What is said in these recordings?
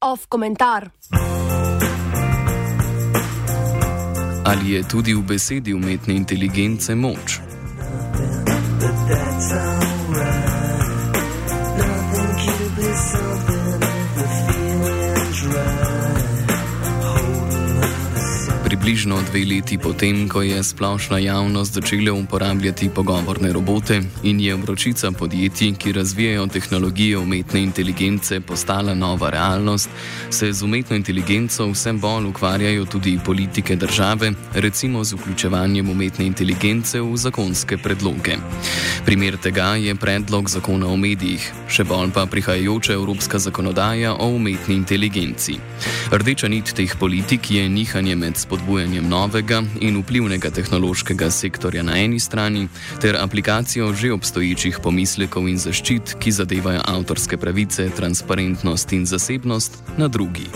Off komentar. Ali je tudi v besedi umetne inteligence moč? That's alright. Približno dve leti potem, ko je splošna javnost začela uporabljati pogovorne robote in je vročica podjetij, ki razvijajo tehnologije umetne inteligence, postala nova realnost, se z umetno inteligenco vse bolj ukvarjajo tudi politike države, recimo z vključevanjem umetne inteligence v zakonske predloge. Primer tega je predlog zakona o medijih, še bolj pa prihajajoča evropska zakonodaja o umetni inteligenci. Rdeča nit teh politik je nihanje med spodbujanjem spodbujanjem novega in vplivnega tehnološkega sektorja na eni strani ter aplikacijo že obstoječih pomislekov in zaščit, ki zadevajo avtorske pravice, transparentnost in zasebnost, na drugi.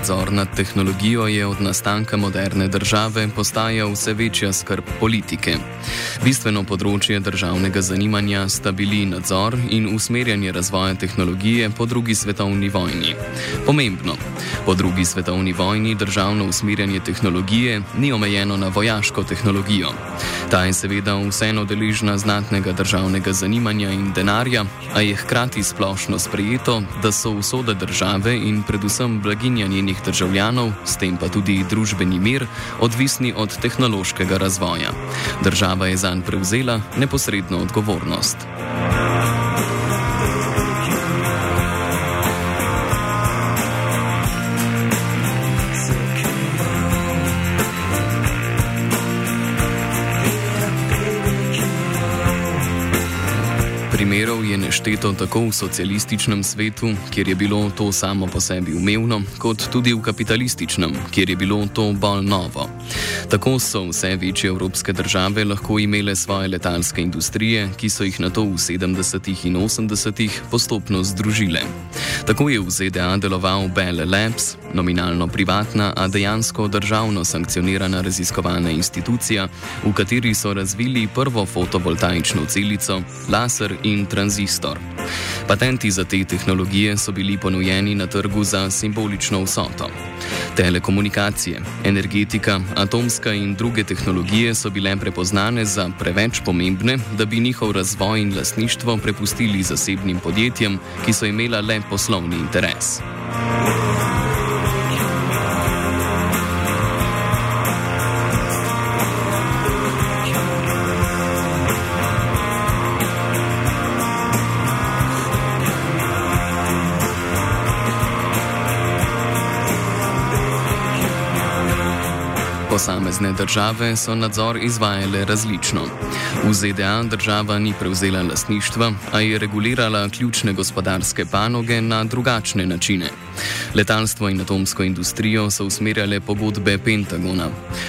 Nadzor nad tehnologijo je od nastanka moderne države postajal vse večja skrb politike. Bistveno področje državnega zanimanja sta bili nadzor in usmerjanje razvoja tehnologije po drugi svetovni vojni. Pomembno, po drugi svetovni vojni državno usmerjanje tehnologije ni omejeno na vojaško tehnologijo. Ta je seveda vseeno deležna znatnega državnega zanimanja in denarja, a je hkrati splošno sprejeto, da so usode države in predvsem blaginja njenih državljanov, s tem pa tudi družbeni mir, odvisni od tehnološkega razvoja. Država je zanj prevzela neposredno odgovornost. Primerov je nešteto tako v socialističnem svetu, kjer je bilo to samo po sebi umevno, kot tudi v kapitalističnem, kjer je bilo to bolj novo. Tako so vse večje evropske države lahko imele svoje letalske industrije, ki so jih na to v 70. in 80. postopno združile. Tako je v ZDA deloval Bell Labs, nominalno privatna, a dejansko državno sankcionirana raziskovalna institucija, v kateri so razvili prvo fotovoltaično celico, laser in tranzistor. Patenti za te tehnologije so bili ponujeni na trgu za simbolično vsoto. Telekomunikacije, energetika, atomska in druge tehnologije so bile prepoznane za preveč pomembne, da bi njihov razvoj in lasništvo prepustili zasebnim podjetjem, ki so imela le poslovni interes. Posamezne države so nadzor izvajale različno. V ZDA država ni prevzela lasništva, a je regulirala ključne gospodarske panoge na drugačne načine. Letalstvo in atomsko industrijo so usmerjale pogodbe Pentagona.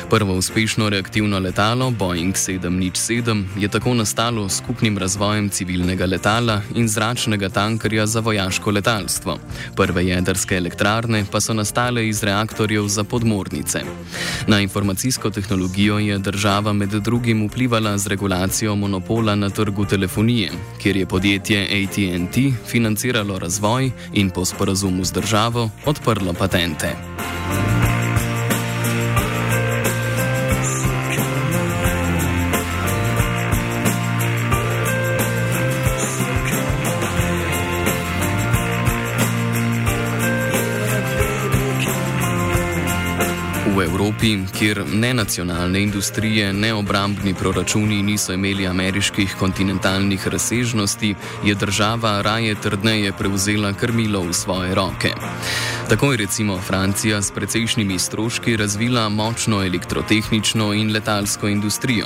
Prvo uspešno reaktivno letalo Boeing 707 je tako nastalo s skupnim razvojem civilnega letala in zračnega tankerja za vojaško letalstvo. Prve jedrske elektrarne pa so nastale iz reaktorjev za podmornice. Na informacijsko tehnologijo je država med drugim vplivala z regulacijo monopola na trgu telefonije, kjer je podjetje ATT financiralo razvoj in po sporazumu z državo odprlo patente. Evropi, kjer ne nacionalne industrije, ne obrambni proračuni niso imeli ameriških kontinentalnih razsežnosti, je država raje trdneje prevzela krmilo v svoje roke. Tako je recimo Francija s precejšnjimi stroški razvila močno elektrotehnično in letalsko industrijo.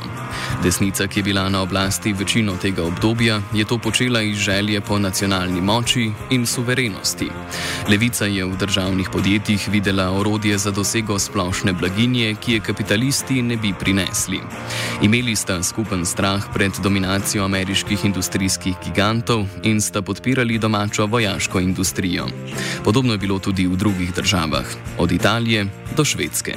Desnica, ki je bila na oblasti večino tega obdobja, je to počela iz želje po nacionalni moči in suverenosti. Levica je v državnih podjetjih videla orodje za dosego splošne blaginje ki je kapitalisti ne bi prinesli. Imeli sta skupen strah pred dominacijo ameriških industrijskih gigantov in sta podpirali domačo vojaško industrijo. Podobno je bilo tudi v drugih državah, od Italije do Švedske.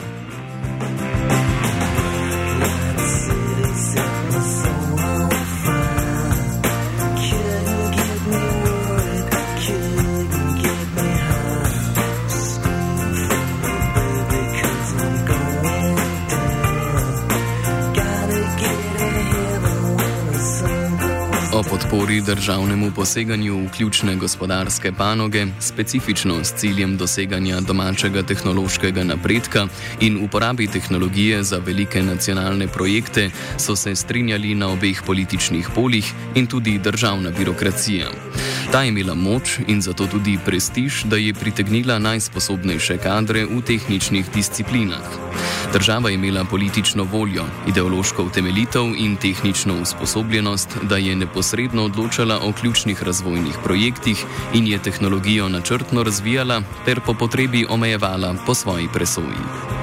Podpori državnemu poseganju v ključne gospodarske panoge, specifično s ciljem doseganja domačega tehnološkega napredka in uporabi tehnologije za velike nacionalne projekte, so se strinjali na obeh političnih poljih in tudi državna birokracija. Ta je imela moč in zato tudi prestiž, da je pritegnila najsposobnejše kadre v tehničnih disciplinah. Država je imela politično voljo, ideološko utemeljitev in tehnično usposobljenost, da je neposredno odločala o ključnih razvojnih projektih in je tehnologijo načrtno razvijala ter po potrebi omejevala po svoji presoji.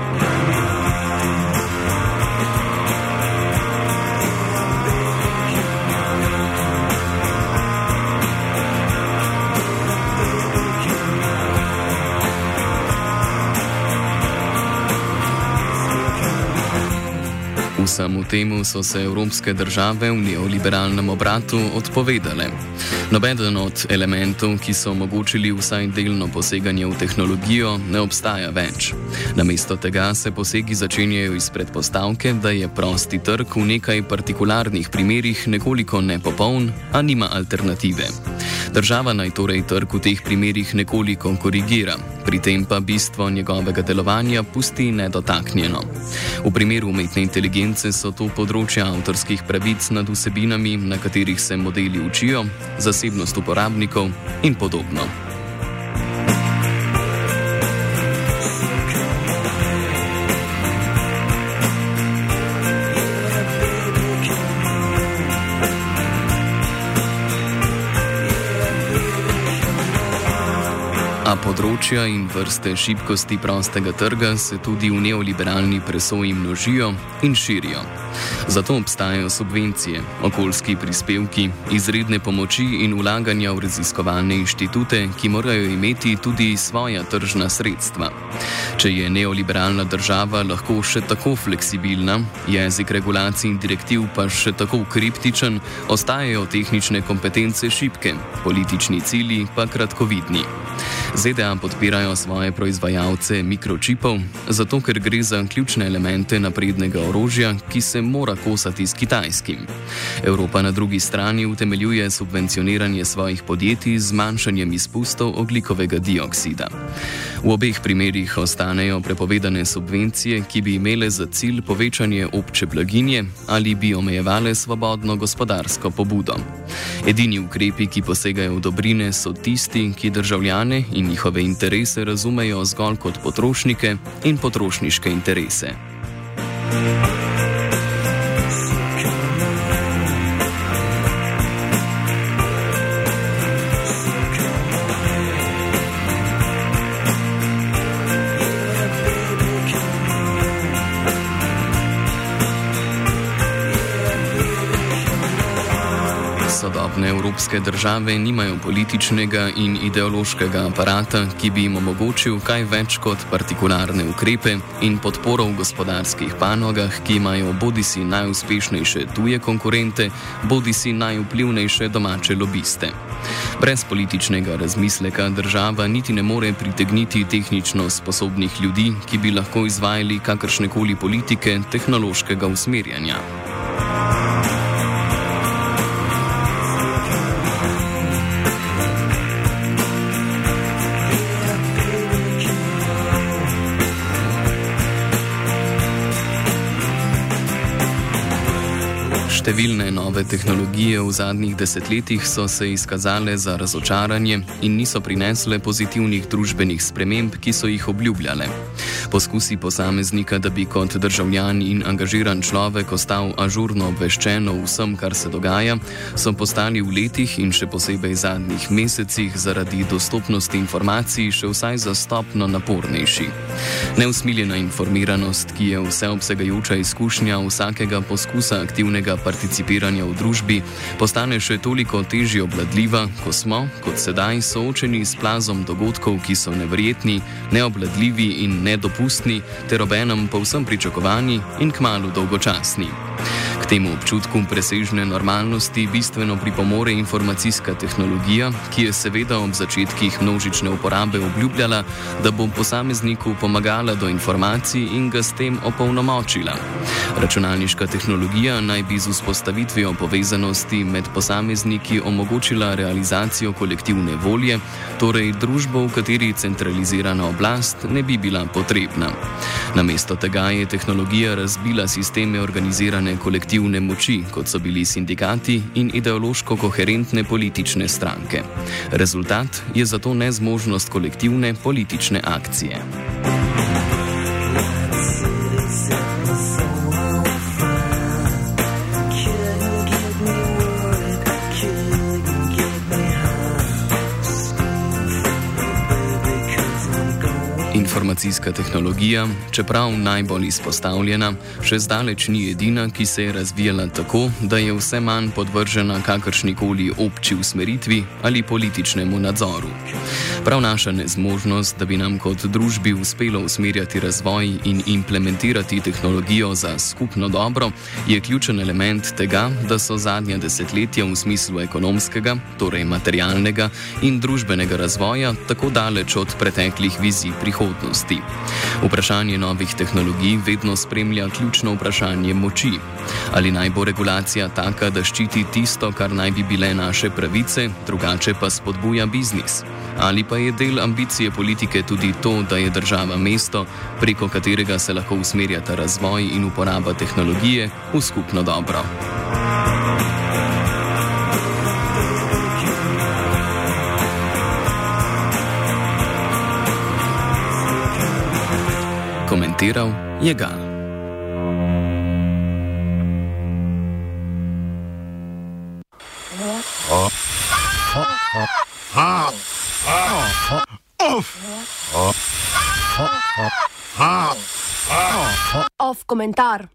Vsemu temu so se evropske države v neoliberalnem obratu odpovedale. Nobeden od elementov, ki so omogočili vsaj delno poseganje v tehnologijo, ne obstaja več. Namesto tega se posegi začenjajo iz predpostavke, da je prosti trg v nekaj partikularnih primerjih nekoliko nepopoln, a nima alternative. Država naj torej trg v teh primerjih nekoliko korigira, pri tem pa bistvo njegovega delovanja pusti nedotaknjeno. V primeru umetne inteligence so to področja avtorskih pravic nad vsebinami, na katerih se modeli učijo, zasebnost uporabnikov in podobno. Področja in vrste šibkosti prostega trga se tudi v neoliberalni presoji množijo in širijo. Zato obstajajo subvencije, okoljski prispevki, izredne pomoči in ulaganja v raziskovalne inštitute, ki morajo imeti tudi svoja tržna sredstva. Če je neoliberalna država lahko še tako fleksibilna, jezik regulacij in direktiv pa še tako kriptičen, ostajajo tehnične kompetence šibke, politični cilji pa kratkovidni. ZDA podpirajo svoje proizvajalce mikročipov, zato ker gre za ključne elemente naprednega orožja, ki se mora kosati s kitajskim. Evropa na drugi strani utemeljuje subvencioniranje svojih podjetij z zmanjšanjem izpustov oglikovega dioksida. V obeh primerjih ostanejo prepovedane subvencije, ki bi imele za cilj povečanje obče blaginje ali bi omejevale svobodno gospodarsko pobudo. Edini ukrepi, ki posegajo v dobrine, so tisti, ki državljane in njihove interese razumejo zgolj kot potrošnike in potrošniške interese. Thank you. Sodobne evropske države nimajo političnega in ideološkega aparata, ki bi jim omogočil kaj več kot partikularne ukrepe in podporo v gospodarskih panogah, ki imajo bodi si najuspešnejše tuje konkurente, bodi si najvplivnejše domače lobiste. Brez političnega razmisleka država niti ne more pritegniti tehnično sposobnih ljudi, ki bi lahko izvajali kakršne koli politike tehnološkega usmerjanja. Številne nove tehnologije v zadnjih desetletjih so se izkazale za razočaranje in niso prinesle pozitivnih družbenih sprememb, ki so jih obljubljale. Poskusi posameznika, da bi kot državljan in angažiran človek ostal ažurno obveščen o vsem, kar se dogaja, so postali v letih in še posebej zadnjih mesecih zaradi dostopnosti informacij še vsaj za stopno napornejši. Neusmiljena informiranost, ki je vseobsegajoča izkušnja vsakega poskusa aktivnega participiranja v družbi, postane še toliko težje obladljiva, ko smo, kot sedaj, soočeni s plazom dogodkov, ki so neverjetni, neobladljivi in nedopustni, ter obenem povsem pričakovani in kmalo dolgočasni. K temu občutku presežne normalnosti bistveno pripomore informacijska tehnologija, ki je seveda ob začetkih množične uporabe obljubljala, da bo posamezniku pomagala do informacij in ga s tem opolnomočila. Računalniška tehnologija naj bi z vzpostavitvijo povezanosti med posamezniki omogočila realizacijo kolektivne volje, torej družbo, v kateri centralizirana oblast ne bi bila potrebna. Namesto tega je tehnologija razbila sisteme organizirane kolektivne kolektivne moči, kot so bili sindikati in ideološko koherentne politične stranke. Rezultat je zato nezmožnost kolektivne politične akcije. Informacijska tehnologija, čeprav najbolj izpostavljena, še zdaleč ni edina, ki se je razvijala tako, da je vse manj podvržena kakršnikoli obči usmeritvi ali političnemu nadzoru. Prav naša nezmožnost, da bi nam kot družbi uspelo usmerjati razvoj in implementirati tehnologijo za skupno dobro, je ključen element tega, da so zadnja desetletja v smislu ekonomskega, torej materialnega in družbenega razvoja tako daleč od preteklih vizij prihodnosti. Vprašanje novih tehnologij vedno spremlja ključno vprašanje moči. Ali naj bo regulacija taka, da ščiti tisto, kar naj bi bile naše pravice, drugače pa spodbuja biznis? Ali pa je del ambicije politike tudi to, da je država mesto, preko katerega se lahko usmerjata razvoj in uporaba tehnologije v skupno dobro? Komentiral je Gal. Oh. Oh. Oh. Oh. Off komentar.